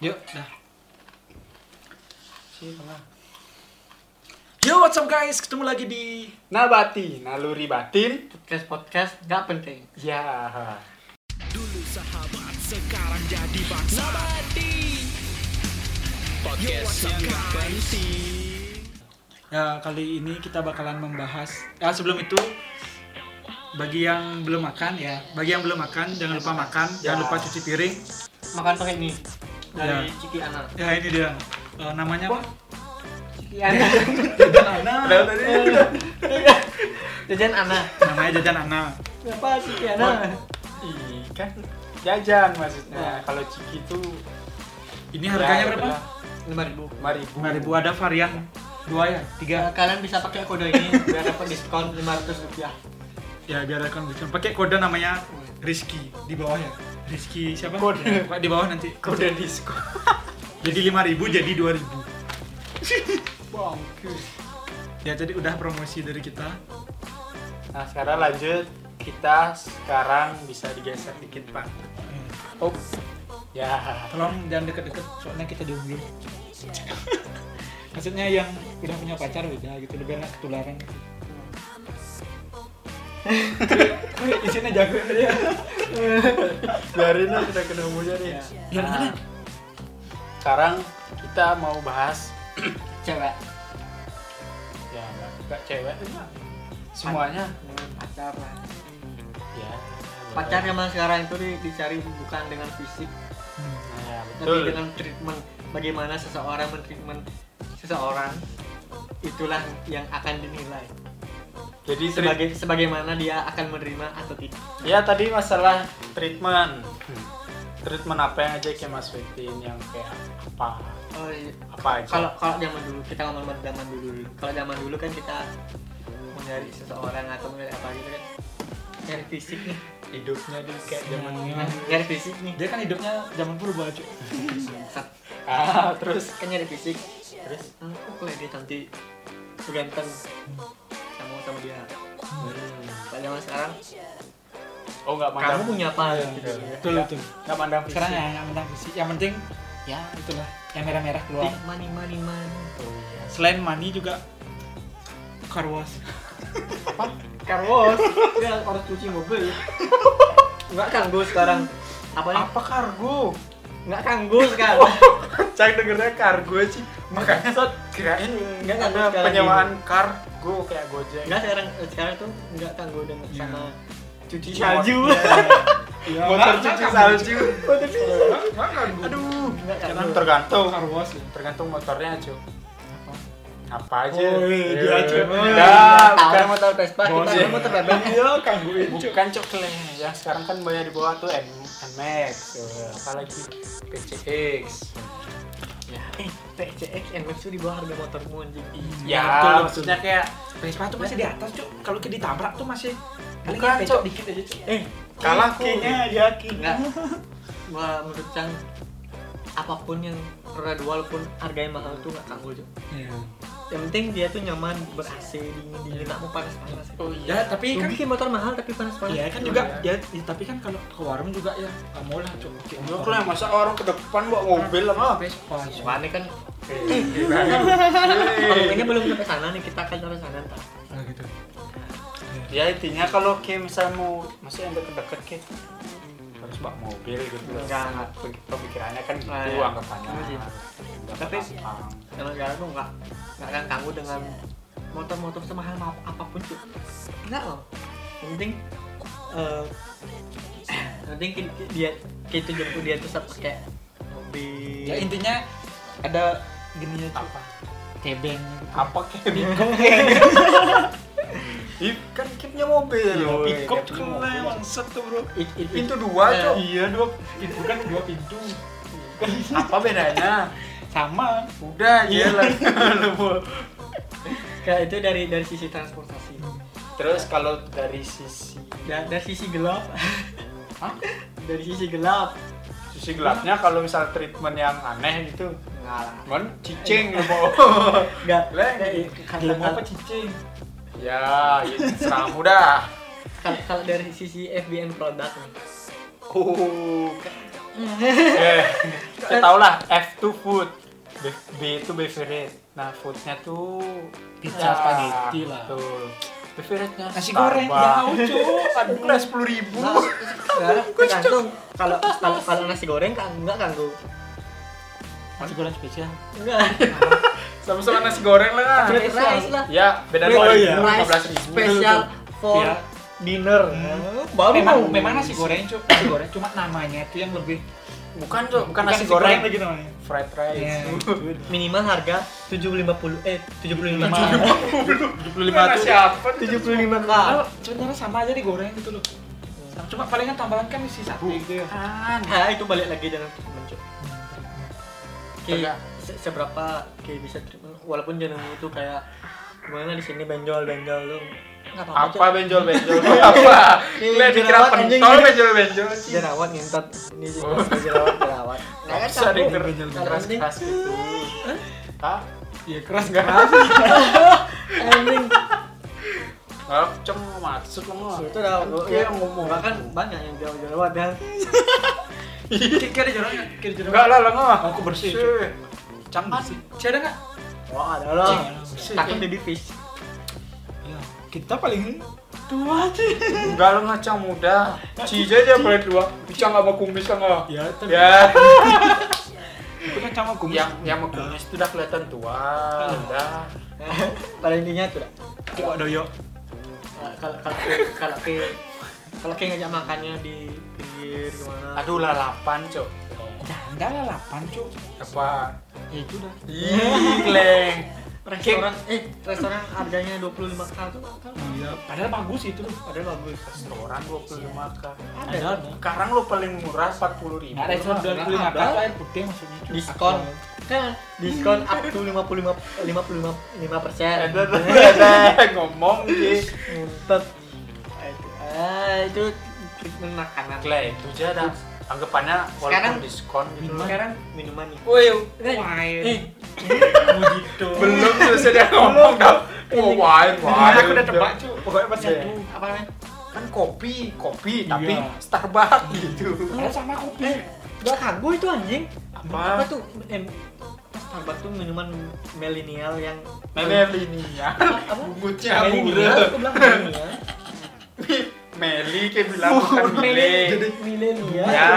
Yuk, dah. Yo, what's up guys? Ketemu lagi di Nabati, naluri batin. podcast podcast nggak penting Ya. Dulu sahabat, sekarang jadi bangsa Podcast yang gak penting Ya, kali ini kita bakalan membahas Ya, sebelum itu bagi yang belum makan ya, bagi yang belum makan jangan lupa makan, jangan lupa cuci piring. makan pakai ini dari Ya. Ciki Ana Ya, ini dia. Eh, namanya apa? Ciki Ana Jajan Ana. Tadi. jajan Ana Namanya Jajan Ana. apa Ciki Ana Ih, kan jajan maksudnya. Kalau ciki itu Ini harganya berapa? lima ribu 5000. 5000 ada varian dua ya, tiga. kalian bisa pakai kode ini biar dapat diskon 500 rupiah Ya, biar ada diskon. Pakai kode namanya Rizky di bawah ya. Rizky siapa? Kode. Ya, Pak, di bawah nanti. Kode diskon. Jadi 5000 jadi 2000. Bangkis. Ya, jadi udah promosi dari kita. Nah, sekarang lanjut. Kita sekarang bisa digeser dikit, Pak. Oh. Ya. Tolong jangan deket-deket soalnya kita jomblo. Maksudnya yang udah punya pacar beda gitu lebih enak ketularan. Isinya jago aja. Biarin lah kita kena muja nih. Ya, Nah, sekarang kita mau bahas cewek. Ya enggak cewek semuanya. Pacar lah ya pacar zaman sekarang itu di- dicari bukan dengan fisik. Nah, ya, tapi dengan treatment. Bagaimana seseorang mentreatment seseorang itulah yang akan dinilai jadi sebagai sebagaimana dia akan menerima atau tidak. Ya tadi masalah treatment. Treatment apa yang aja kayak Mas Wetin yang kayak apa? Oh, iya. apa aja? Kalau kalau zaman dulu kita ngomong zaman dulu kalau zaman dulu kan kita mencari seseorang atau mencari apa gitu kan. Nyari fisik nih. Hidupnya di kayak zaman Iya. nyari fisik nih. Dia kan hidupnya zaman purba, cuy. Bangsat. ah terus? Kan nyari fisik. Terus? Kok kalau dia cantik kok ganteng sama dia. Hmm. kalau zaman sekarang? Oh nggak mandang. Kamu punya apa? Gitu iya. Betul, Nggak- betul. nggak mandang. Fisik. Sekarang ya yang penting fisik. Yang penting ya itulah. Yang merah-merah keluar. Ih, money money money. Oh, iya. Selain money juga car wash. Carlos dia harus cuci mobil. Nggak kanggo sekarang. Apa nih apa kargo? Nggak kanggo sekarang. Cak dengernya kargo sih. Makanya kirain Nggak, ada sekarang. penyewaan kargo kayak gojek. Nggak sekarang sekarang tuh nggak kanggo dengan Iya. sama cuci Iya. salju Ya, motor cuci salju. motor cuci Aduh. aduh Kan kanggo tergantung. Ya. tergantung motornya cuy Apa? aja. Oh, iya, dia aja. Enggak, tahu. Bukan motor Vespa kita Bos, ada ya. motor bebek Iya, kangguin, cuy. bukan cok le yang sekarang kan banyak di bawah tuh N NMAX apalagi PCX ya eh PCX NMAX tuh di bawah harga motormu anjing ya betul, maksudnya kayak Vespa tuh masih di atas, cuy. Kalau kita ditabrak tuh masih Bukan, Cok. dikit aja, cuy. eh kalah Kayaknya kayaknya yakin. enggak gua menurut Cang apa pun yang roda dua walaupun harganya mahal tuh nggak kanggo Cok. Iya. yang penting dia tuh nyaman ber AC dingin dingin nggak mau panas panas oh Ya, tapi kan bikin motor mahal tapi panas panas Iya kan juga ya, ya, tapi kan kalau ke warung juga ya nggak mau lah cuy. Enggak lah, masa orang ke depan bawa mobil lah mah. Vespa. kan Eh, kalau ini belum sampai sana nih kita akan sampai sana ntar Nah, gitu. Ya intinya kalau kayak misalnya mau masih yang deket-deket kayak bawa mobil gitu. Enggak, enggak. Pemikirannya kan gitu Nah, ya. anggapannya. Iya. Udah Tapi-. Karena sekarang tuh nggak nggak akan kanggu dengan motor-motor semahal ma- apa pun tuh nggak loh yang penting eh penting dia kita jemput dia tuh saat pakai mobil Ya intinya ada gini apa? Kebeng gitu. Apa kayak Ih, kan kipnya mobil Iya, keren mobil. bangsat tuh bro. Pintu dua, eh, Cok. Iya dua, itu kan dua pintu. Apa bedanya? Sama. Udah, Iya. iya lah. kayak itu dari dari sisi transportasi Terus kalau dari sisi Da- dari sisi gelap Hah? dari sisi gelap sisi gelapnya kalau misal treatment yang aneh gitu nggak lah kan cicing lu mau nggak kalau- apa cicing? Ya itu seramu dah kalau dari sisi FBN produk nih. Oh. Eh Saya tau lah F itu food. B, B itu beverage. Nah foodnya tuh Pizza, spaghetti lah. Tuh Beverage-nya Nasi goreng. Jauh, Cuk. Aduh kelas sepuluh ribu. Nah, tergantung. kalau kalau kalau nasi goreng kan enggak ganggu. Nasi goreng spesial. Enggak. Sama-sama nasi goreng lah French fries lah. Ya beda French dua iya. ribu, fries 15 ribu Spesial for Iya. dinner. Baru Memang mau. memang nasi goreng, Cuk. Nasi goreng cuma namanya itu yang lebih Bukan tuh, bukan nasi goreng lagi namanya. Fried rice Iya. minimal harga 750 eh 75 75 Gimana tuh. siapa? 75 k. Padahal sebenarnya sama aja digoreng gitu loh. Cuma palingan tambahan kan isi sate gitu ya. Kan Nah, itu balik lagi Enggak. se- seberapa kayak bisa walaupun jeneng itu kayak gimana di sini benjol-benjol tuh enggak apa-apa. apa Cuk. benjol benjol apa dikira jerawat anjing. pentol benjol benjol jerawat ngintot ini Oh. jerawat jerawat nggak kan bisa denger Kalau keras keras gitu Hah? Iya keras keras. anjing Nggak cem maksud nggak? itu dah Oke, ya, yang ngomong. bahkan banyak yang jauh jerawat ya Kira jorang enggak? Kira jorang. Enggak lah lo nggak Aku bersih. Sih. Cuk. Canggih sih. Wah ada lah takut baby fish. Ya, kita paling tua sih. Enggak lo ngacang muda. Cija aja dua. Bisa nggak mau kumis kan nggak? Ya, tapi Ya. Itu kan sama kumis. Yang yang mau kumis itu udah kelihatan tua Udah. Pada intinya tuh dah. coba doyok. Nah, kalau kalau kalau kalau kayak ngajak makannya di pinggir gimana Aduh lalapan cok Jangan lah 8, Cuk. Apa? Ya itu dah. Ih, Gleng restoran eh restoran harganya 25 k tuh Iya, padahal bagus itu padahal bagus Restoran 25 k ada Ada. Sekarang lo paling murah 40 ribu Ada restoran Ada. 25 kan air putih maksudnya. Diskon kan diskon up to 55 55 5 persen Ada ada ngomong gitu Ngumpet. Ah, itu treatment makanan Gleng itu aja dah anggapannya walaupun Sekarang diskon gitu sekarang minuman nih Woi, Eh, wine. eh Mojito. belum selesai dia ngomong dah oh wine wine aku udah tebak, Cuk. Pokoknya pas Iya. satu. apa namanya kan kopi kopi Iya. tapi Starbucks gitu Ada sama kopi. eh gak kagum itu anjing Apa? apa tuh Starbucks tuh minuman milenial yang ya apa bungkusnya milenial aku bilang milenial Meli kayak bilang bukan Meli. Milenial. Ya.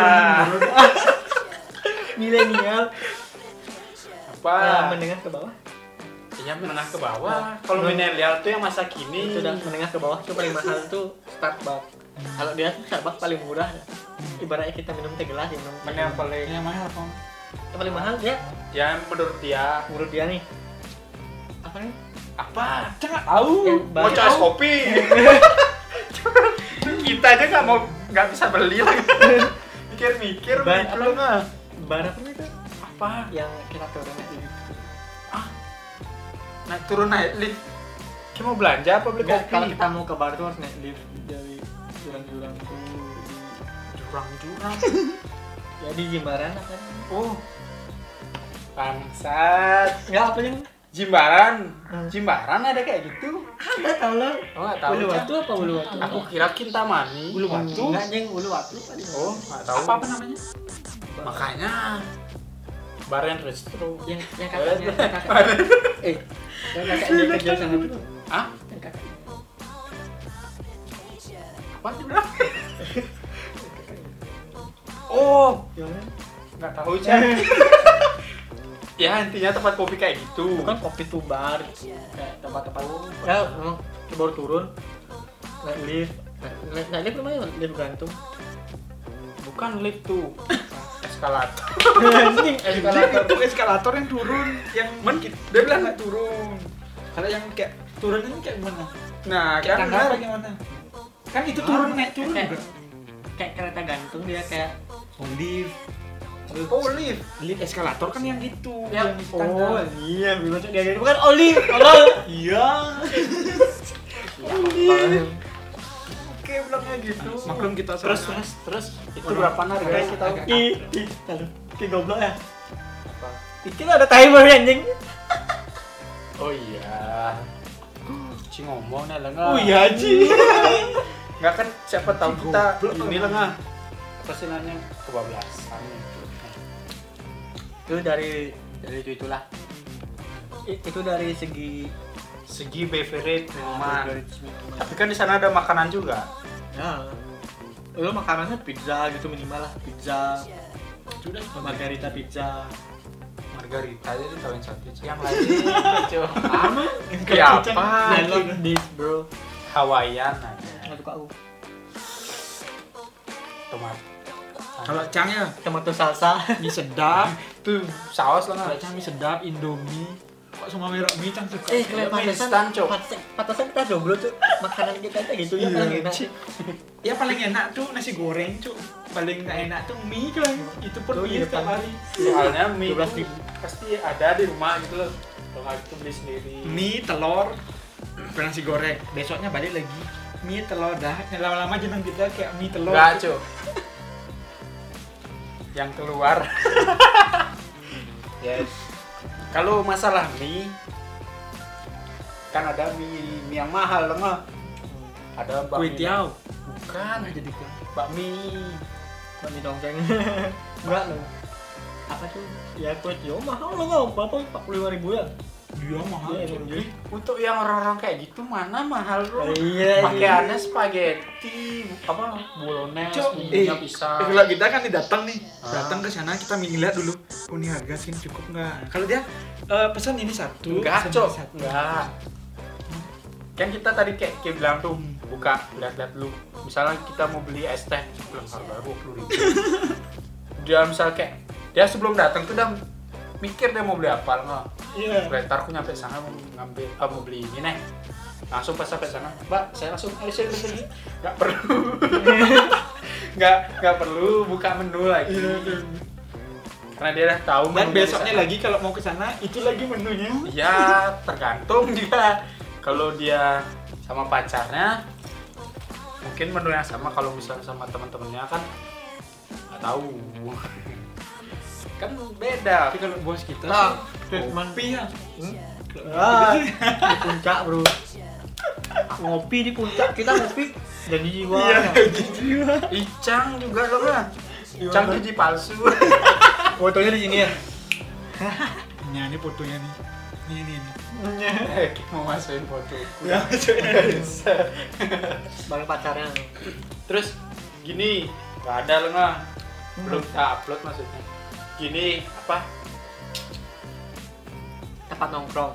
Milenial. Apa? Ah, menengah ke bawah? Ya menengah ke bawah. Kalau milenial tuh yang masa kini. Itu udah menengah ke bawah tuh paling mahal tuh Starbucks kalau dia tuh Starbucks paling murah. Ibaratnya kita minum teh gelas ya minum mana yang paling Yang mahal apa? yang paling mahal dia? Yang menurut dia. Menurut dia nih. Apa nih? Apa? Jangan tahu. mau coba kopi kita aja nggak mau nggak bisa beli lagi. Mikir-mikir Ban- mikir apa? nggak bar apa itu apa? Yang kita turun itu naik turun naik lift. Kita mau belanja apa beli kopi? kalau kita mau ke bar tuh harus naik lift dari jurang-jurang tuh. Jurang-jurang? Ya di Jimbaran apa oh. Bangsat. Enggak apa yang Jimbaran. Hmm. Jimbaran ada kayak gitu. Ada tau lah oh nggak tahu. Ulu Cak. Watu apa Ulu Watu aku kira Kintamani Ulu Watu. enggak yang Ulu Watu tadi oh nggak tahu. Apa apa namanya? makanya. Bar yang yang kakaknya yang kakak eh yang kakaknya kerja sana tuh. Ah yang kakaknya. Apa sih? Bro oh nggak tahu Cak. ya intinya tempat kopi kayak gitu. Bukan kopi tuh bar kayak tempat-tempat ya memang baru turun. Naik lift. Naik, naik, naik lift lumayan lift gantung. Bukan lift tuh. Eskalator. Eskalator itu eskalator. yang turun, yang men? dia bilang nggak turun. Kalau yang kayak turun ini kayak gimana? nah Kayak kan tangga gimana? Kan itu turun naik turun kayak, kereta gantung dia kayak Oh, lift. oh lift. Lift eskalator kan yang gitu, Ya, yang di tangga. oh iya bilang dia. Gitu bukan oli tolong Iya. oke bilangnya gitu. Maklum kita terus terus terus. Itu berapa harganya kita agak- ki ki goblok ya. Itu ada timer anjing. Oh iya. Ci ngomong nih lah Oh iya, Ci. nggak kan siapa tahu kita ini nggak apa sih kebablasan itu dari dari itu itulah I- itu dari segi Segi beverage minuman. Tapi kan di sana ada makanan juga. ya lu makanannya pizza gitu minimal lah pizza Sudah margarita pizza Margarita aja ditawain satu. Yang lain apa Ya apa? I love this bro Hawaiian aja. nggak suka aku Tomat. Kalau Cang ya, tomato salsa mie sedap. Itu saus lah Kalau? Cang mie sedap, Indomie. Kok semua merek mie Cang suka? eh kalian Mie pantesan instan, Cok. pantesan- pantesan kita jomblo tuh makanan kita aja gitu ya Iya, paling enak Cik. Ya paling enak tuh nasi goreng, Cuk. Paling nggak enak tuh mie kan. Itu pun Tuh, mie setiap hari. Soalnya mie 12.000. itu pasti ada di rumah gitu loh. Kalau itu beli sendiri. Mie, telur, nasi goreng. Besoknya balik lagi. Mie, telur dah. Lama-lama jeneng kita kayak mie telur. Enggak, Cuk. Yang keluar. yes. Kalau masalah mie kan ada mie, mie yang mahal loh nggak? Ada bakmi. Kue tiao. Bukan, jadi kan. bakmi. Mami dongeng enggak loh apa tuh ya kue tio mahal loh nggak berapa empat puluh lima ribu ya Iya mahal. Iya, Cuk. emang jadi. Untuk yang orang-orang kayak gitu mana mahal bro? iya Pakaiannya spaghetti, apa bolognese, Cok, bumbunya eh, pisang. Kalau kita kan datang nih, Ah. datang ke sana kita lihat dulu. Oh ini harga sih cukup nggak? Kalau dia eh, pesan ini satu, Enggak, Cok. Enggak. Kan kita tadi kayak, kayak bilang tuh, buka, lihat-lihat dulu. Misalnya kita mau beli es teh, bilang harga 20 ribu. dia misal kayak, dia sebelum datang tuh udah mikir dia mau beli apa nggak? Iya. Ntar aku nyampe sana mau ngambil, ah, mau beli ini nih. Langsung pas sampai sana, Mbak, saya langsung eh saya beli. Nggak perlu. nggak nggak perlu buka menu lagi. Karena dia udah tahu Dan besoknya lagi kalau mau ke sana itu lagi menunya. Ya tergantung juga. Kalau dia sama pacarnya, mungkin menu yang sama. Kalau misalnya sama teman-temannya kan nggak tahu. Kan beda. Tapi kalau bos kita Nah, cuman kopi ya. ah di puncak bro ngopi di puncak kita ngopi jadi jiwa Iya, ya. Icang juga loh kan. Icang biji palsu. fotonya di sini ya Nah, ini fotonya nih. Nih, nih, nih. mau masukin foto. Ya, bareng pacarnya Terus gini, nggak ada loh nggak. Belum kita upload maksudnya. Gini apa? tempat nongkrong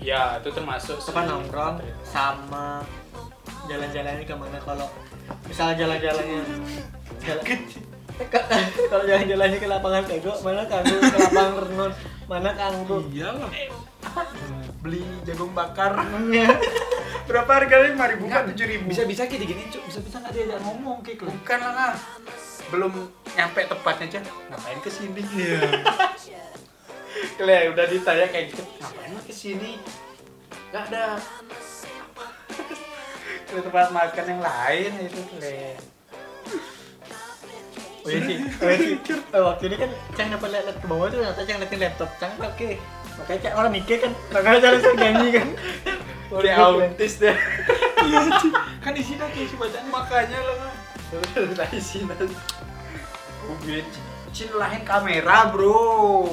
Ya itu termasuk sih. tempat nongkrong sama jalan-jalannya ke mana kalau misalnya jalan-jalannya jalan kalau jalan-jalannya ke lapangan tego mana kanggo ke lapangan renon mana kanggo Iyalah. beli jagung bakar. Iya. Berapa harganya? Lima ribu kan tujuh ribu. Bisa bisa kayak gini, Cuk. Bisa bisa nggak diajak ngomong kayak gitu. Bukan lah. Belum nyampe tepatnya aja. Ngapain ke sini? Iya. Kle, udah ditanya kayak gitu. Ngapain lo ke sini? Gak ada. Ke tempat makan yang lain itu Kle. Oh iya sih, oh iya sih. Eh, waktu ini kan Cang dapat lihat ke bawah tuh ternyata Cang liatin laptop Cang oke makanya Cang orang mikir kan makanya Cang langsung nyanyi kan Dia autis deh. Iya. Kan isinya kayak si bacaan Makanya lo. Terus dari sini. Gue Cin lain kamera bro.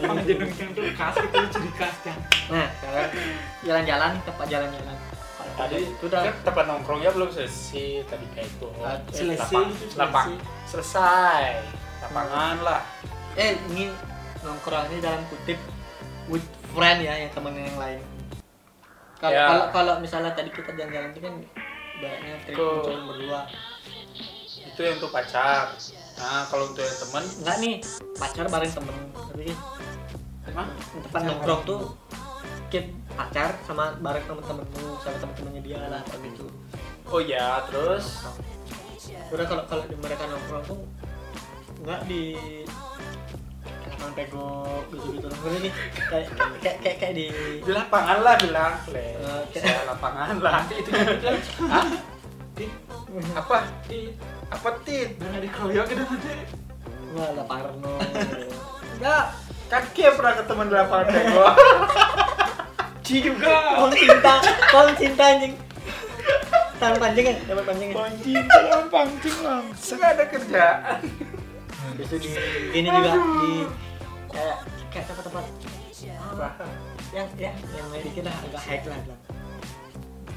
Sama jeneng yang tuh khas itu ciri khas kan. nah jalan-jalan tempat jalan-jalan Tadi itu udah kan tempat nongkrongnya belum selesai tadi kayak itu. Ah, selesai Lapang- gitu, selesai. lapang selesai. Lapangan lah. eh ini nongkrongnya dalam kutip with friend ya yang temen yang lain kalau Ya. kalau kalau misalnya tadi kita jalan-jalan itu kan ibaratnya trip berdua Itu yang untuk pacar. Nah kalau untuk yang temen, enggak nih pacar bareng temen tapi Hah? tempat nongkrong tuh kita pacar sama bareng temen-temenmu sama temen-temennya dia lah kayak gitu oh ya terus udah kalau kalau di mereka nongkrong tuh nggak di lapangan pego gitu-gitu nongkrong ini kayak kayak kayak kayak di di lapangan lah bilang. Eh, kayak- lapangan lah. Itu itu Apa? Apa tit? Jangan dikeroyok gitu nanti. nggak ada parno Enggak. Kaki yang pernah ketemu di lapangan teko. Ci juga. kong cinta kong cinta anjing tangan panjang kan dapat panjang kan Pancing, jangan pancing langsung. Ada kerjaan. Itu di ini juga di kayak kayak tempat-tempat apa yang ya yang dikit lah agak hack lah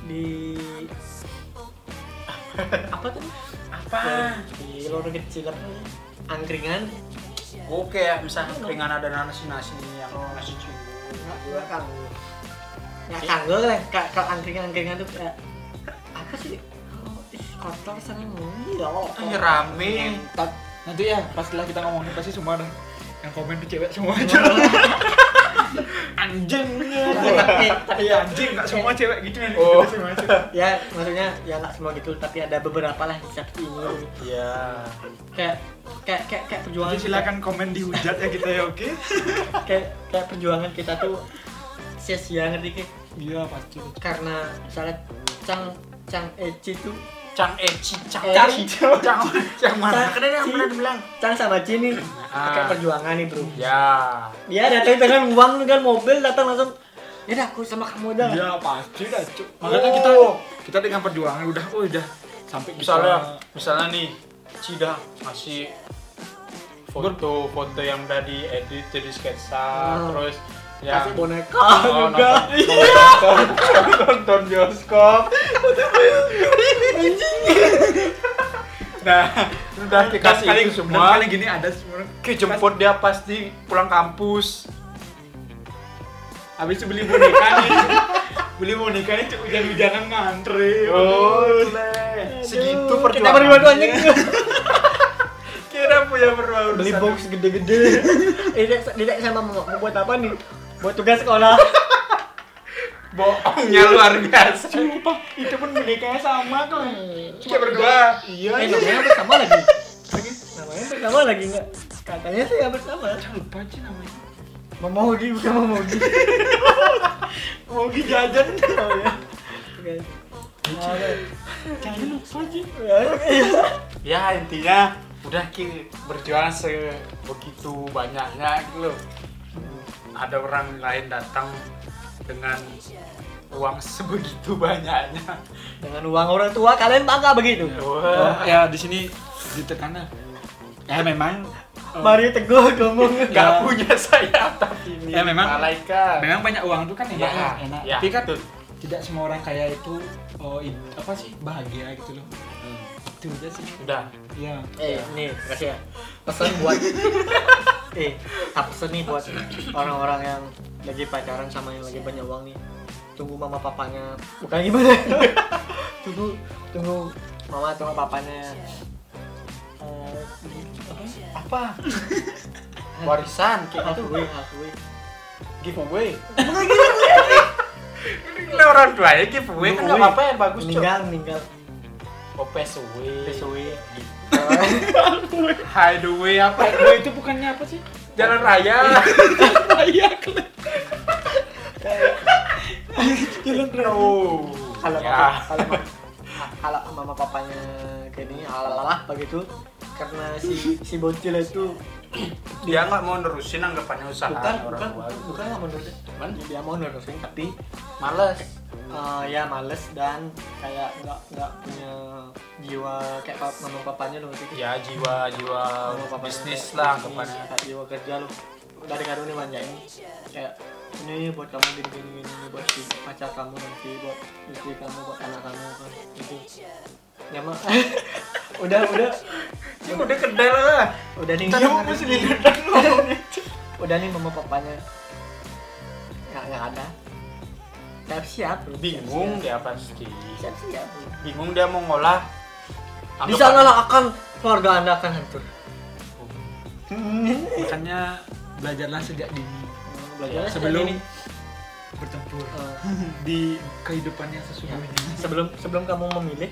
di apa tuh? Apa? Di lorong kecil apa angkringan? Oke ya misalnya ringan ada nasi nasi yang nasi cium. Nggak nggak kanggo nggak kanggo lah Ka- kalau angkringan angkringan tuh kayak apa sih? Oh, ih, kotor sana iya Ih, rame. Ngentot. Nanti ya pas setelah kita ngomongin pasti semua ada yang komen tuh cewek semua aja. Anjing. tapi tapi Iya anjing nggak semua cewek gitu Oh. semua cewek. ya maksudnya ya nggak semua gitu tapi ada beberapa lah yang seperti ini iya kayak kayak kayak kayak perjuangan Jadi silakan komen dihujat ya kita ya oke. kita- kayak kayak perjuangan kita tuh sia-sia ngerti Ki? Iya pasti. karena misalnya cang cang eci tuh Cang Eci, Cang Eh, Cang, Cang, yang mana? Cang Kan ada yang pernah bilang. cang sama Ci nih Ah. kayak perjuangan nih bro Ya, dia datang dengan uang dengan mobil datang langsung ya udah aku sama kamu aja Iya pasti dah cuk. Makanya kita kita dengan perjuangan udah oh udah sampai kita misalnya, misalnya nih, Cida ngasih foto foto yang udah diedit jadi sketsa, Hmm. terus ya kasih boneka Oh, juga nonton, nonton, nonton bioskop. Nah, udah dikasih kali itu semua. kali gini ada semua. Kejemput dia pasti pulang kampus. Habis itu beli boneka nih. beli boneka nih cuk hujan-hujanan ngantri. Oh, segitu Aduh, kita perjuangan. berdua duanya Kira punya berdua beli box gede-gede ini tidak sama mau mau buat apa nih buat tugas sekolah Bohongnya luar biasa. Sumpah, itu pun bonekanya sama tuh. Kita berdua. Iya, eh namanya bersama lagi namanya bersama lagi nggak katanya sih ya bersama Jangan lupa aja namanya. Memogi bukan memogi Mau jajan. oh ya. Jangan lupa aja. Ya, iya. Ya intinya udah ki berjuang sebegitu banyaknya gitu loh. Ada orang lain datang dengan uang sebegitu banyaknya. dengan uang orang tua kalian bangga begitu Oh, Wah. ya di sini ditekan lah. Ya memang eh, Mario teguh ngomong Gak Ya. punya saya tapi ini Ya, memang- malaikat. memang banyak uang tuh kan enak, Ya, enak. ya, Tapi kan betul. tidak semua orang kaya itu oh, apa sih bahagia gitu loh. Hmm, Itu aja sih. Udah. Iya. eh nih kasih ya pesan buat eh pesan nih buat orang-orang yang lagi pacaran sama yang lagi banyak uang nih tunggu mama papanya bukan gimana tunggu tunggu mama atau papanya eh, apa? Warisan kayak gitu. halfway halfway Giveaway. Ini orang tua ya giveaway kan nggak apa-apa ya bagus meninggal meninggal Oh pesaway. pesaway Hideaway apa? Itu bukannya apa sih? Jalan raya. Iya, kele- Jalan raya. Oh. kalau ya. mama, kalau mama, kalau mama papanya gini alalah begitu karena si si bocil itu dia nggak mau nerusin anggapannya usaha bukan orang bukan tua. bukan nggak mau nurusin Cuman dia mau nurusin tapi males. eh, ya males dan kayak nggak nggak punya jiwa kayak pap, mama papanya loh gitu Ya jiwa jiwa papanya bisnis kayak lah anggapannya. jiwa kerja loh dari kado nih manjain kayak ini buat kamu gini gini gini ini buat si pacar kamu nanti buat istri kamu buat anak kamu kan gitu ya mah udah udah Ini udah kedai lah. udah nih Tadi mesti lihat ngomongnya. udah nih mama papanya nggak nggak ada siap siap. Bingung siap dia pasti. siap siap. Bingung dia mau ngolah. di sana lah akan keluarga anda akan hancur Makanya belajarlah sejak dini belajar sebelum ini bertempur Eh, di kehidupan yang sesungguhnya. sebelum sebelum kamu memilih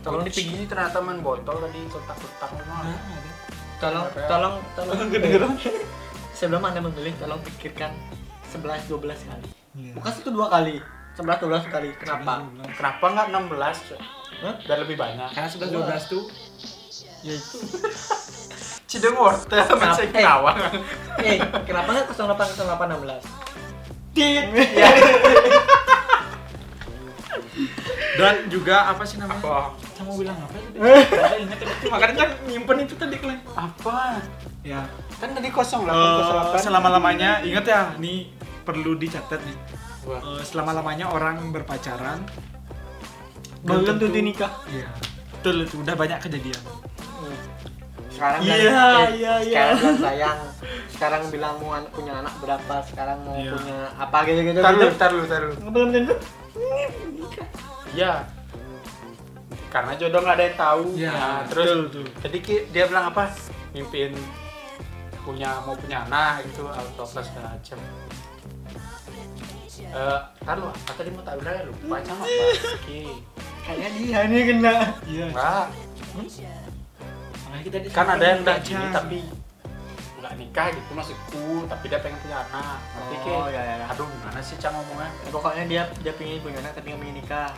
tolong di sini ternyata main botol tadi kotak-kotak Nah, memang. ada. tolong ya? tolong tolong Kedengeran. sebelum anda memilih tolong pikirkan 11 12 kali Iya. bukan satu dua kali 11 12 kali kenapa Kenapa nggak 16? Cok? Hah? Biar lebih banyak. Karena 11 12 tuh ya itu Cideng wortel masih Eh. Kerawang. eh kenapa nggak 08 08 16 Tit. Ya. Dan juga apa sih namanya Apa? saya mau bilang apa tadi Saya ingat tadi. makanya kan nyimpen itu tadi kalian Apa? ya Kan tadi kosong Eh, selama-lamanya ingat ya nih perlu dicatat nih Wah. Eh, selama-lamanya orang berpacaran Belum tentu tentu- dinikah. iya betul itu udah banyak kejadian Sekarang Iya, bilang, eh, iya, iya. Sekarang bilang sayang. Sekarang bilang mau punya anak berapa, sekarang mau Iya. punya apa gitu-gitu. Tar lu, gitu. tar lu, tar lu. Belum tentu. Iya. Karena jodoh nggak ada yang tahu. Iya, Nah, terus betul, betul. jadi dia bilang apa? Mimpiin punya mau punya anak gitu atau apa segala macam. Eh, lu, apa tadi mau tak bilang ya lupa sama apa? Oke. Kayaknya dia nih kena. iya Enggak, kita kan ada yang udah gini tapi nggak nikah gitu maksudku, tapi dia pengen punya anak. Tapi Oh, kayak, iya, iya, iya. aduh gimana sih cara ngomongnya? Pokoknya dia dia pengen punya anak tapi nggak pengen nikah.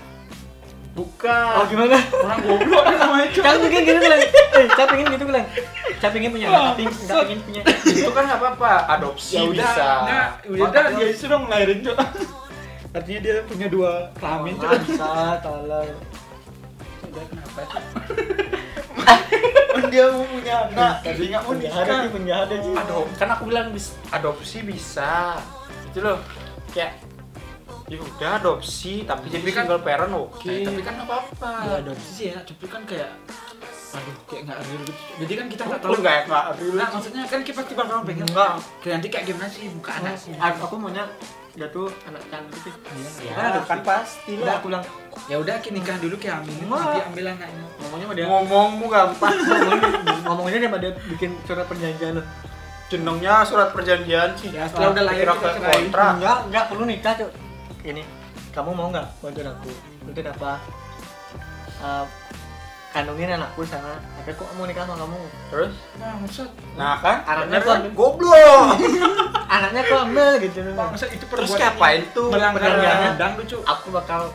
Bukan. Oh gimana? orang goblok kan namanya cuy Kan mungkin gitu bilang. Eh, saya pengen gitu bilang. Saya pengen punya anak tapi nggak pengen punya. itu kan nggak apa-apa, adopsi ya udah bisa. nah, udah dah, dia itu dong ngelahirin cuy artinya dia punya dua kelamin cuy Bisa, tolong. Udah kenapa sih? dia mau punya anak tapi nggak mau nikah sih, penjahat sih. Adop, kan aku bilang bis, adopsi bisa. Itu loh. Kayak ya udah adopsi tapi jadi kan- single parent oke. Eh, tapi kan apa apa. ya adopsi sih ya tapi kan kayak aduh kayak nggak real gitu jadi kan kita nggak tahu nggak nggak real. nah maksudnya kan kita tiba tiba pengen Enggak. kayak nanti kayak gimana sih muka anak sih Aku, aku maunya dia tuh anak cantik sih. Ya, Kan kan pasti Udah lah. aku bilang, ya udah kita nikah dulu kayak ambil nanti ambil anaknya ngomongnya sama dia. Ngomongmu gampang. ngomongnya, ngomongnya dia pada bikin surat perjanjian loh. Jenengnya surat perjanjian sih. Ya, setelah udah lahir kita kontrak. Enggak, enggak perlu nikah, Cuk. Ini, kamu mau nggak bantuin aku? Bantuin apa? Eh, kandungin anakku sana. Tapi kok mau nikah sama kamu? Terus? nah maksud Nah kan, Anaknya kan? kok- goblok. Anaknya aku ambil gitu. maksud itu Terus ngapain tuh? melanggar lucu Aku bakal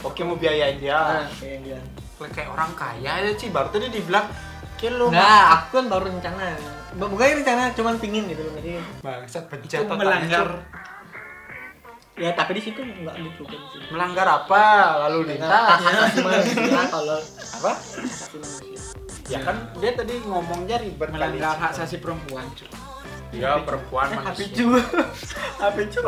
Oke mau biayain dia. nah, kayak dia. Kayak orang kaya aja sih. Baru tadi dibilang kayak lu Nah, aku kan baru rencana. Bukan rencana, cuman pingin gitu loh. Jadi, bangsat otaknya, melanggar. Ya tapi di situ nggak gitu kan sih. melanggar apa lalu lintas Hak asasi manusia kalau apa asasi manusia. ya kan dia tadi ngomongnya ribet melanggar kali. hak asasi perempuan cuy ya perempuan manusia HP cu. HP cu.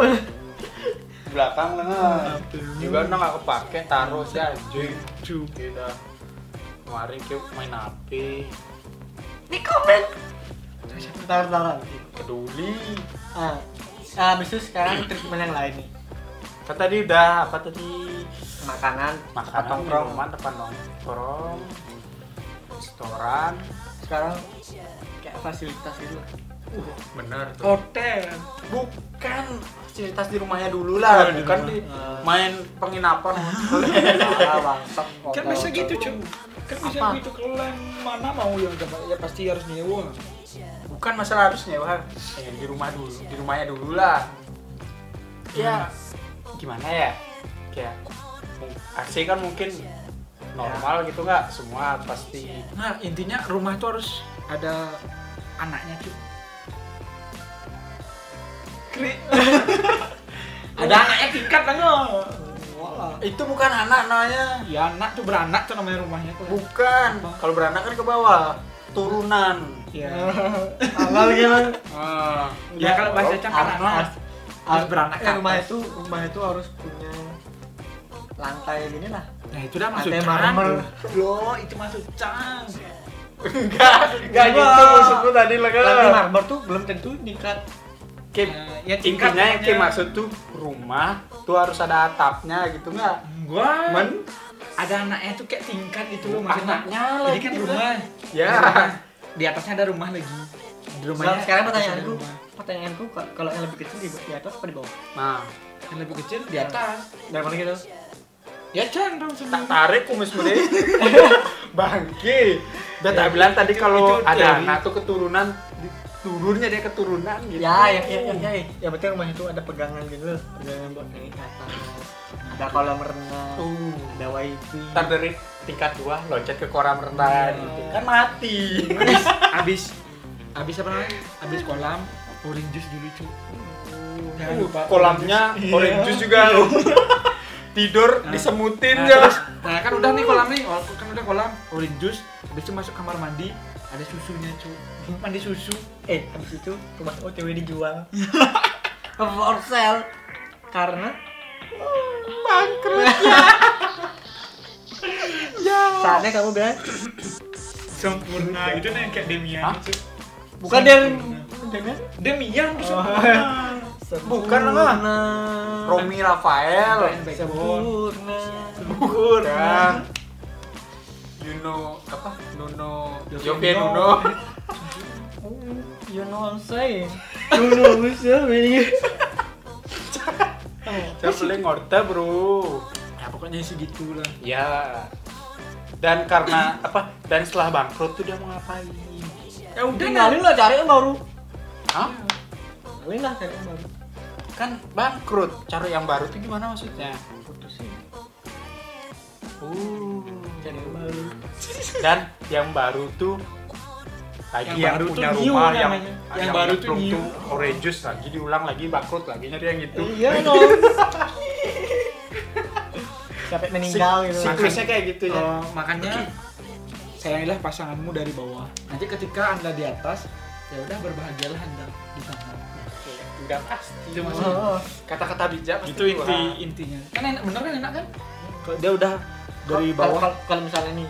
belakang lah juga udah nggak kepake taruh sih anjing cu kita kemarin kayak main HP Di komen. Bentar, bentar. peduli Ah, ah, habis itu sekarang treatment yang lain nih. Kan tadi udah apa tadi? Makanan, makanan. Nongkrong. minuman depan nongkrong restoran. Sekarang kayak fasilitas gitu. uh bener. Tuh hotel. Bukan fasilitas di rumahnya dulu lah. Oh, bukan di Ah. main penginapan. Kan bisa gitu cuy kan bisa Apa? gitu. Kalian mana mau yang coba ya pasti harus nyewa. Bukan masalah harus nyewa. Pengen di rumah dulu di rumahnya dulu lah. Ya gimana ya kayak AC kan mungkin normal gitu nggak? Semua pasti. Nah intinya rumah tuh harus ada anaknya cuy Kri. ada anaknya tingkat kan itu bukan anak namanya. Ya anak tuh beranak tuh namanya rumahnya tuh. Bukan. Kalau beranak kan ke bawah. Turunan. Ya Awal gimana? ah. ya kalau bahasa kan Apa? anak harus beranak Eh, ke rumah itu rumah itu harus punya lantai gini lah. nah itu udah masuk Lantai cang. marmer. loh itu masuk cang. Enggak enggak gitu maksudku tadi lah kan Lantai marmer tuh belum tentu tingkat. Nah, ya tingkat intinya yang kayak pokoknya. maksud tuh rumah tuh harus ada atapnya gitu nggak gua men? Ada anaknya tuh kayak tingkat gitu loh maksudnya anaknya jadi kan rumah. Ya. Di atasnya ada rumah lagi. Di rumahnya sekarang pertanyaanku, rumah. Pertanyaanku ka- kalau yang lebih kecil di, di atas apa di bawah? nah. Yang lebih kecil di atas. Dari mana gitu? ya cang dong tak tarik kumis mene bangke. Udah tak bilang tadi kalau ada anak tuh keturunan turunnya dia keturunan gitu. Ya, ya, ya, ya, ya, ya, berarti rumah itu ada pegangan gitu. Loh, pegangan buat naik atas. Ada kolam renang, tuh ada wifi. ntar dari tingkat dua loncat ke kolam renang. Gitu kan mati. Abis abis apa namanya? Abis kolam orange juice dulu cu jangan Uh, lupa. Kolamnya orange juice. orange Iya. juice juga tidur Nah. disemutin Nah, ya. terus, nah kan udah nih kolam nih, oh, kan udah kolam, orange juice, habis itu masuk kamar mandi, ada susunya cu, mandi susu, eh habis itu rumah OTW dijual. For sale? Karena Bangkrut. saatnya kamu bilang sempurna. Gitu nih kayak Demian Hah? bukan dari dengan Demian tuh Oh. sempurna. Bukan lah. Sempurna. Romi Rafael. Sempurna Bukan. Yuno apa? Nuno. Jovi Nuno. You know what I'm saying you know what I'm saying Saya paling ngerti bro. Ya pokoknya segitu lah. Ya. Dan karena apa? Dan setelah bangkrut tuh dia mau ngapain? Ya udah tinggalin lah cari yang baru Hah? tinggalin lah cari yang baru Kan bangkrut. Cari yang baru tuh gimana maksudnya? putusin Uh. cari yang baru Dan yang baru tuh lagi Yang yang, baru punya new rumah yang namanya. Yang baru tuh tuh orange juice lagi diulang lagi bangkrut lagi nyari yang itu. iya dong sampai meninggal gitu Siklusnya kayak gitu ya. Oh, makanya sayangilah pasanganmu dari bawah. Nanti ketika anda di atas, ya udah berbahagialah anda di tengah. Udah pasti. Itu maksudnya. Oh, Kata-kata bijak pasti Itu inti keluar. intinya. Kan enak bener kan enak kan? Kalau dia udah dari bawah. kalau, misalnya nih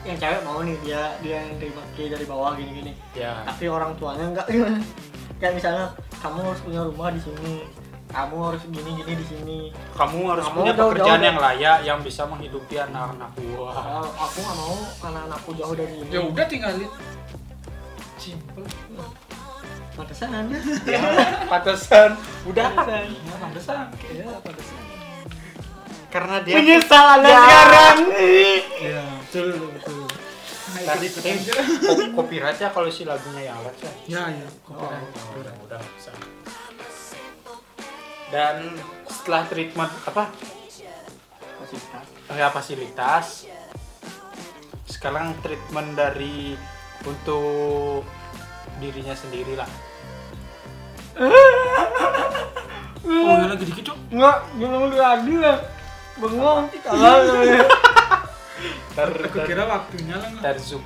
yang cewek mau nih dia dia yang terima ke dari bawah gini gini Ya. tapi orang tuanya enggak kayak misalnya kamu harus punya rumah di sini kamu harus gini gini di sini Kamu harus Kamu punya jauh-jauh pekerjaan dari- yang layak yang bisa menghidupi anak-anak gua. Ah, aku nggak mau karena anakku jauh dari ini Ya udah tinggalin. Simple. pantesan anda Ya, pantesan. Udah. pantesan Ya, pantesan. ya pantesan Karena dia menyesal anda Ya. sekarang Iya, betul betul. Nah, Nah, aja. ko- copyright ya kalau si lagunya yang Alex ya. Ya ya. Oh, udah, udah bisa. Dan setelah treatment apa fasilitas ya fasilitas, sekarang treatment dari untuk dirinya sendiri lah. Oh, ya lagi dikit, Cuk. enggak jangan lagi lah bengong kalau Dari, Aku kira waktunya lah nggak. dari Zoom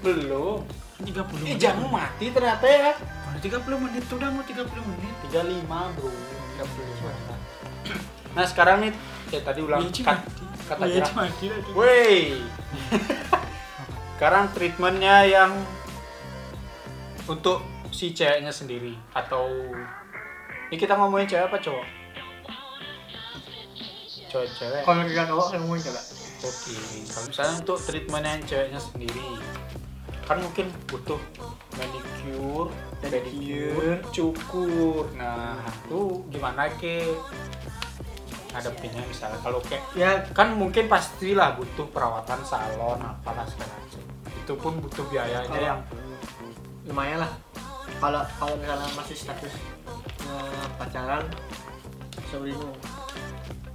belum. 30 Eh menit. jamu mati ternyata ya. Udah 30 menit tuh udah mau 30 menit. 35 bro 35 nah sekarang nih ya tadi ulang kat- kata Jera. sekarang treatmentnya yang untuk si ceweknya sendiri atau ini kita ngomongin cewek apa cowok? Cewek-cewek kalau kita cowok saya ngomongin coba oke kalau misalnya untuk treatment yang ceweknya sendiri kan mungkin butuh manicure pedicure cukur. Nah itu gimana ke ngadepinnya misalnya. Kalau kayak ya kan mungkin pastilah butuh perawatan salon apalah segala macam. Itu pun butuh biayanya Kalau- yang lumayan lah. Kalau kalau misalnya masih status eh, pacaran sobrino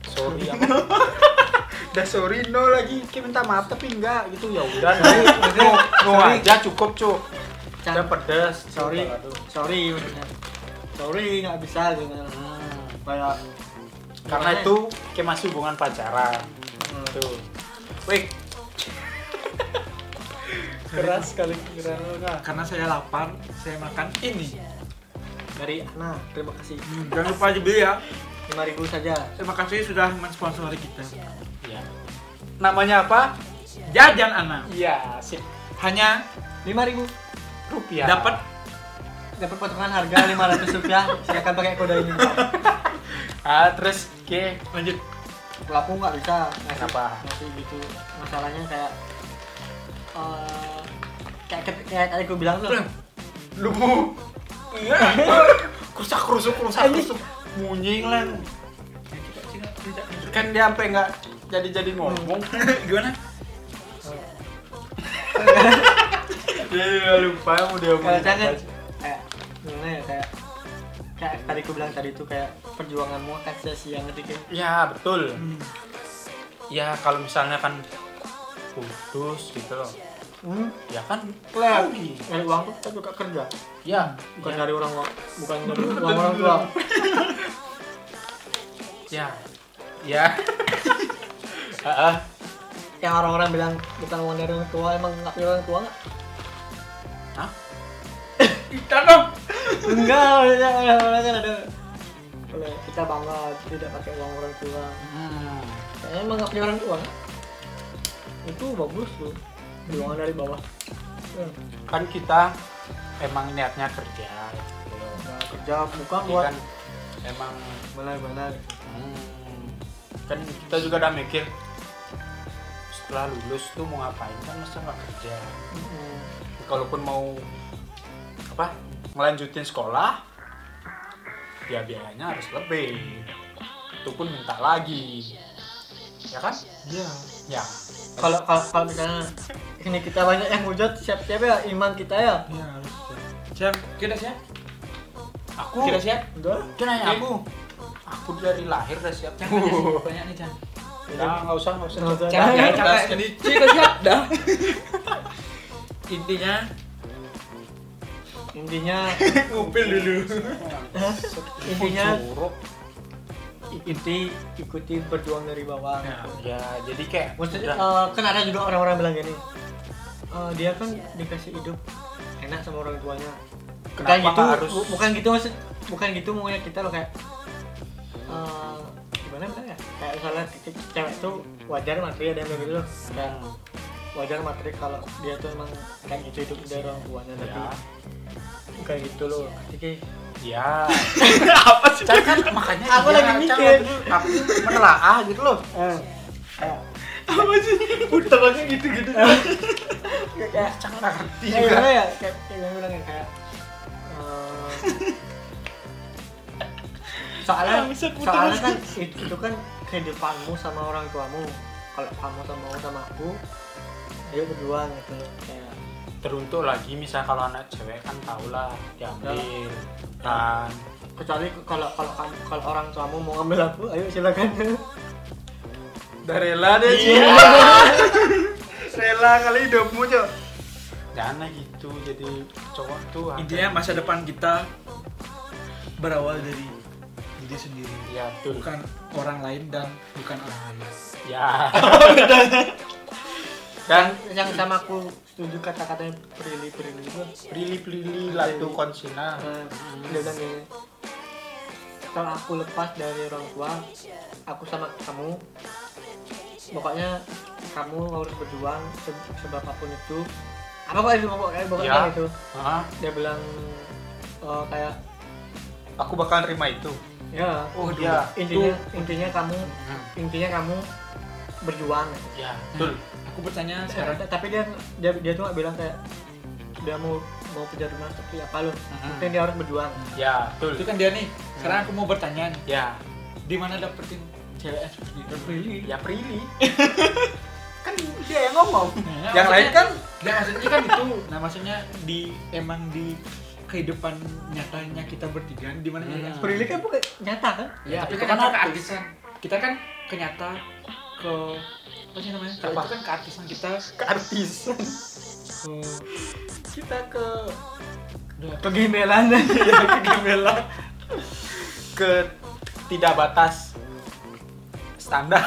sorry apa udah sorry no lagi. Kayak minta maaf tapi enggak gitu. Ya udah no no, no sorry. aja cukup cuk. Can- udah pedas sorry. Sorry sorry nggak bisa gitu. Hmm. kayak karena itu kayak masih hubungan pacaran. Hmm. tuh. Wih. Keras sekali keras Karena saya lapar, saya makan ini. dari Ana terima kasih. Hmm, jangan lupa aja beli ya. 5000 saja. Terima kasih sudah mensponsori kita. ya namanya apa? Jajan Ana. iya sip. Hanya 5000 rupiah. Dapat. Dapat potongan harga 500 rupiah. Silakan pakai kode ini ah terus ke lanjut. kalau aku nggak bisa? Ngasih Kenapa? ngasih gitu masalahnya kayak eh, kayak kayak tadi aku bilang tuh. Lu krusak krusuk krusak krusuk munying lah kan dia sampai nggak jadi jadi ngomong. Gimana? ya lupa mau dia kayak jangan. Kayak gimana ya kayak kayak tadi aku bilang tadi tuh kayak perjuanganmu akan sia-sia ngerti kan ya betul. Hmm. ya kalau misalnya kan putus gitu loh. Hmm. ya kan? Lah, rugi. nyari uang tuh kan juga kerja. Ya. Bukan ya, dari orang bukan dari uang orang tua. Ya. Ya. Heeh. yang orang-orang bilang bukan uang dari orang tua emang nggak punya orang tua nggak Kita dong. enggak ada ada kan ada boleh kita bangga tidak pakai uang orang tua Hmm. Kayaknya emang nggak punya orang tua kan? itu bagus tuh jualan dari bawah ya. kan kita emang niatnya kerja nah, kerja bukan buat kan emang benar-benar hmm, kan kita juga udah mikir setelah lulus tuh mau ngapain kan masa nggak kerja Mm-mm. kalaupun mau apa ngelanjutin sekolah ya biayanya harus lebih itu pun minta lagi ya kan Iya. ya kalau kalau kalau misalnya ini kita banyak yang hujat siap-siap ya iman kita ya Iya harus. Siap. Kita siap. aku Kita siap. udah Jangan nanya aku aku dari lahir udah siap banyak nih Cang. ya nggak usah nggak usah Nggak usah. Cang, Cang. ya. Ini kita siap dah. Intinya intinya ngupil dulu. intinya inti ikuti berjuang dari bawah Ya. ya jadi kayak maksudnya eh, kan ada juga orang-orang bilang gini eh, dia kan dikasih hidup enak sama orang tuanya bukan gitu harus- bu- bukan gitu maksud bukan gitu maunya kita loh kayak eh, gimana bilang ya kayak misalnya cewek tuh wajar materi ada yang bilang gitu loh kayak wajar materi kalau dia tuh emang kayak gitu hidup dari orang tuanya tapi ya bukan gitu loh. Ketika ya. Apa sih? Kan makanya Aku iya, lagi Cang, mikir. aku menelaah gitu loh. Eh, kayak Apa sih? Udah lagi gitu-gitu. kayak kayak Cang nggak ngerti kayak juga. ya? Kayak kayak bilang ya kayak eh, soalnya soalnya kan itu, itu kan kehidupanmu sama orang tuamu. Kalau kamu sama sama aku ayo berjuang gitu. Kayak teruntuk lagi misal kalau anak cewek kan tau lah diambil kan. Kecuali kalau kalau kamu kalau orang tuamu mau ngambil aku ayo silakan. Udah rela deh Iya. rela kali hidupmu cok. Jangan lah gitu jadi cowok tuh Intinya masa depan kita berawal dari diri sendiri. ya betul. Bukan orang lain dan bukan orang lain. ya dan yang sama aku setuju kata-katanya Prilly Prilly itu pilih pilih latu konsina. Nah, dia bilang gini kalau aku lepas dari orang tua aku sama kamu pokoknya kamu harus berjuang se- seberapapun itu. Apa kok itu pokoknya pokoknya Ya. itu. Hah? dia bilang eh, kayak aku bakal terima itu. Ya. Oh dia intinya intinya kamu Hmm, intinya kamu berjuang. Ya betul Aku bertanya sekarang sekarang. tapi dia dia dia tuh bilang kayak dia mau mau kerja rumah seperti apa loh Hmm. penting dia harus berjuang ya betul Itu kan dia nih. Sekarang aku mau bertanya nih. ya Di mana dapetin cewek seperti itu? Really? ya pilih kan dia yang ngomong Nah, yang lain maksudnya- kan Nah, maksudnya kan itu. Nah, maksudnya di emang di kehidupan nyatanya kita bertiga di mana Hmm. nyata Prilly kan bukan nyata kan Ya, tapi itu kan kan keartisan. Kita kan kenyata ke apa sih namanya? Kalau Apa? itu kan keartisan kita ke artis ke kita ke kegembelan kegembelan. ke tidak batas standar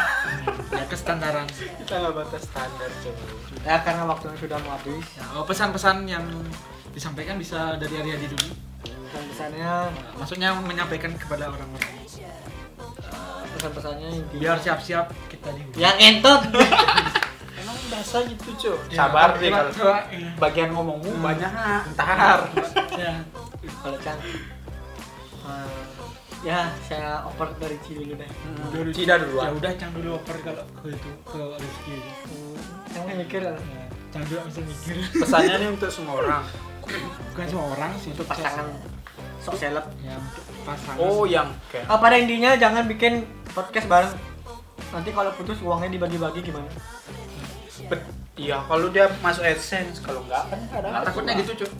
ya kestandaran. kita nggak batas standar coba ya karena waktunya sudah mau habis Ya, oh, pesan-pesan yang disampaikan bisa dari Ariadi dulu. dan pesannya Maksudnya menyampaikan kepada orang-orang. Pesan-pesannya Biar siap-siap kita di yang entot emang biasa gitu cuy Ya, sabar deh kalau iya. bagian ngomongmu Hmm. banyak. Ntar. Ya. kalau can eh, ya saya oper dari Cili dulu deh. Dulu, tidak Ya duluan udah Cang dulu oper kalau ke itu ke Rizky. Aja. Hmm, yang mikir Ya, Cang dulu bisa mikir. pesannya nih untuk semua orang. Bukan semua orang sih untuk pasangan sok seleb. Ya untuk pasangan. oh yang kayak Ah, pada intinya jangan bikin podcast bareng nanti kalau putus uangnya dibagi-bagi gimana bet iya kalau dia masuk adsense kalau enggak kan ada Nah, takutnya gitu cuy.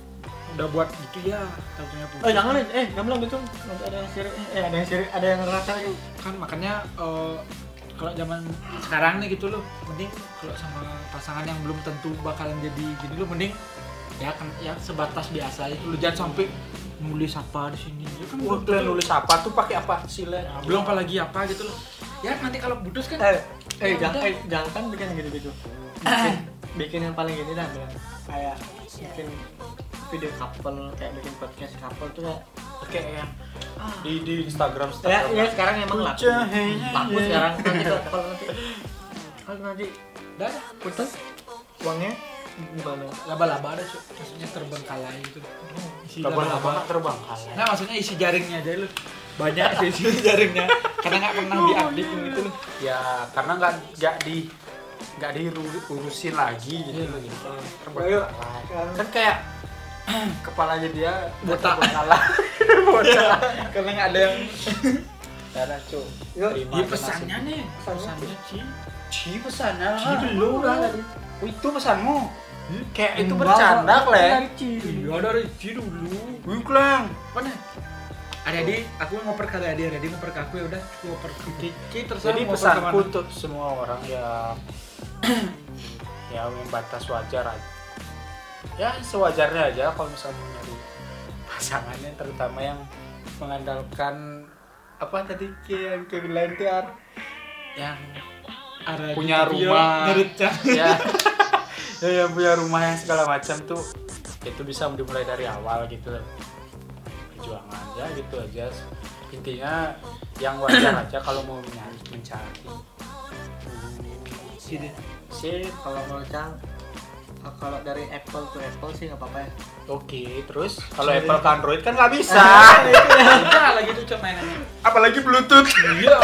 Udah buat gitu ya takutnya putus. eh jangan eh jangan bilang gitu nanti ada yang sirik eh ada yang sirik ada yang ngerasa kan makanya eh, kalau zaman sekarang nih gitu loh mending kalau sama pasangan yang belum tentu bakalan jadi gini loh mending ya kan ya sebatas biasa itu lo jangan sampai nulis apa di sini. Ya kan Wah, belum kalian nulis apa tuh pakai apa sila Ya, belum apalagi apa gitu loh. Ya nanti kalau putus kan eh eh Ya jangan eh, jangan kan bikin gitu gitu bikin, bikin yang paling gini dah bilang. Kayak bikin video couple kayak bikin podcast couple tuh kayak Kayak yang di di Instagram ya, Instagram. ya sekarang emang laku. Laku sekarang nanti kalau nanti kalau nanti dah. Putus. Uangnya gimana laba-laba ada maksudnya terbengkalai gitu isi Laba-laba nggak terbang kalah. nah maksudnya isi jaringnya aja lu banyak sih isi jaringnya karena nggak pernah diupdate gitu lu Ya karena nggak nggak di nggak diurusin lagi gitu Iya. loh gitu. Terbengkalai. Kan kayak kepalanya dia Botak. kalah. karena nggak ada yang Ada cu. Iya aja pesannya nih Pesannya. Ci Ci pesannya. Ci belum udah lah tadi Oh, itu pesanmu. Kayak itu Enggak, bercanda, Kleng. iya dari Ci dulu Wih, Kleng. mana ada di aku ngoper ke ada ada di ngoper ke aku ya udah aku ngoper ke Kiki terserah Jadi mau pesanku untuk semua orang yang ya membatas wajar aja. Ya sewajarnya aja kalau misalnya mau nyari pasangannya terutama yang mengandalkan apa tadi yang ke Ar? yang Ada punya rumah. ngerecah. ya ya yang punya rumah yang segala macam tuh itu bisa dimulai dari awal gitu loh perjuangan aja gitu aja intinya yang wajar aja kalau mau mencari mencari Sini. sip kalau mau cang kalau dari Apple to Apple sih nggak apa-apa ya oke terus kalau Apple ke Android kan nggak bisa Udah lagi tuh cok mainannya. apalagi Bluetooth Iya.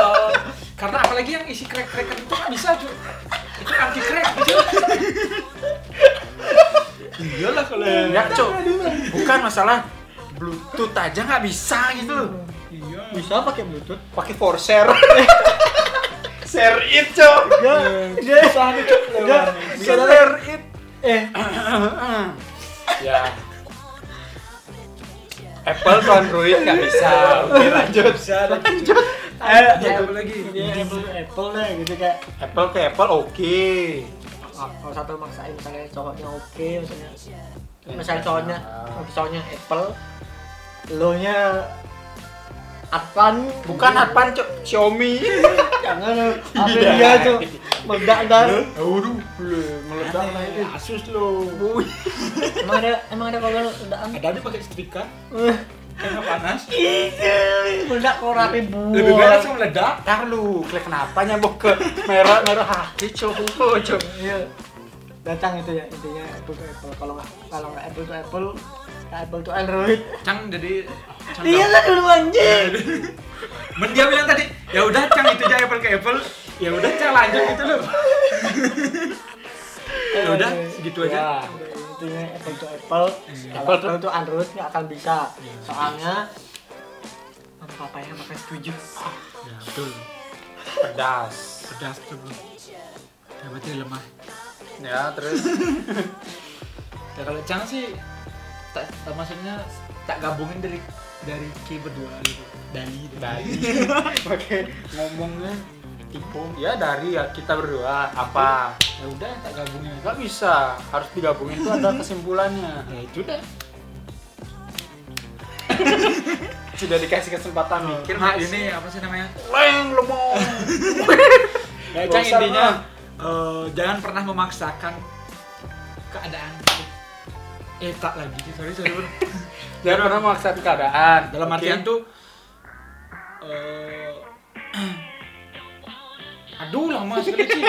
Karena apalagi yang isi crack-crackan itu nggak bisa cuy. Itu anti crack gitu. Iyalah kalau yang ya cok bukan masalah Bluetooth aja nggak bisa gitu. Loh Iya. bisa pakai Bluetooth pakai for share share it cok. Ya ya ya bisa ada share it. Eh. Ya. Apple ke Android? Nggak bisa. Oke lanjut. Bisa ada. Eh Ya, lagi? ya, Apple Apple lah gitu kayak. Apple ke Apple oke. ah, kalau satu maksain misalnya cowoknya oke misalnya. Misalnya cowoknya cowoknya Apple lo nya Advan. Bukan Advan cok Xiaomi. Jangan. Apa Iya. dia tuh meledak ntar. Waduh, meledak lah itu. Asus lo. emang ada emang ada kalau meledakan Ada dia pakai setrika. Karena panas. meledak kok rapi buah Lebih baik langsung meledak. Ntar lu, klik kenapa nyambung ke merah merah hati cok. iya datang itu ya intinya Apple to Apple kalau nggak kalau nggak Apple to Apple Apple to Android Cang jadi Cang iya lah dulu anjing Men dia bilang tadi, ya udah Cang itu aja Apple ke Apple. Ya udah Cang lanjut gitu loh. ya udah segitu aja. Ya. Intinya Apple to Apple Apple Apple to- Android nggak akan bisa soalnya apa apa ya bakal setuju Ya betul. Pedas. Pedas tuh. Ya berarti lemah. Ya terus Ya kalau Cang sih tak, tak- maksudnya tak gabungin dari dari Ki berdua gitu. Dali dari pakai ngomongnya tipu. Ya dari ya kita berdua. Apa? Ya udah tak gabungin. nggak bisa. Harus digabungin tuh ada kesimpulannya. Ya itu dah. sudah dikasih kesempatan mikir Nah, ini apa sih namanya? leng lemong Ya, Cang intinya eh, jangan pernah memaksakan keadaan. Eh tak lagi, sorry sorry bro. jangan pernah memaksakan keadaan. Dalam artian tuh eh Aduh lama sekali sih.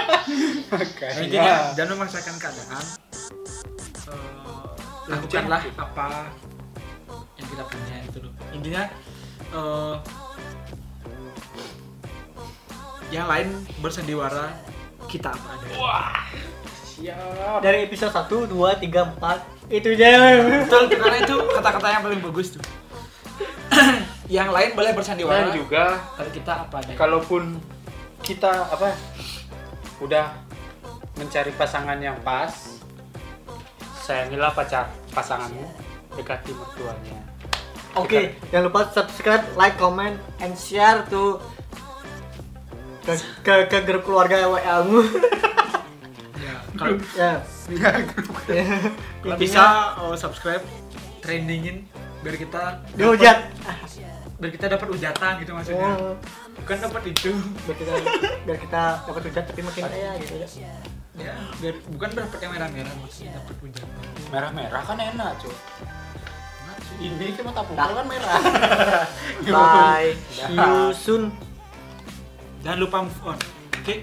Makanya. Intinya jangan memaksakan keadaan. Eh, lakukanlah apa yang kita punya itu loh. Intinya eh yang lain bersandiwara kita apa adanya. wah siap dari episode 1, 2, 3, 4 itu aja Betul, karena itu kata-kata yang paling bagus tuh. yang lain boleh dan bersandiwara juga kalau kita apa adanya. kalaupun kita apa udah mencari pasangan yang pas. Sayangilah pacar pasanganmu. Dekati mertuanya. Oke, jangan lupa subscribe, like, comment, and share tuh ke ke, ke grup keluarga WA-mu. Ya, kalau ya. kalau bisa oh, subscribe, trendingin biar kita dihujat biar kita dapat ujatan gitu maksudnya. Oh bukan dapat itu biar kita biar kita dapat hujat tapi makin kaya gitu. ya ya biar bukan dapat yang merah-merah maksudnya dapat ujatan merah-merah kan enak cuy ini cuma tapu Nah. kan merah. Bye. See you soon jangan lupa move on oke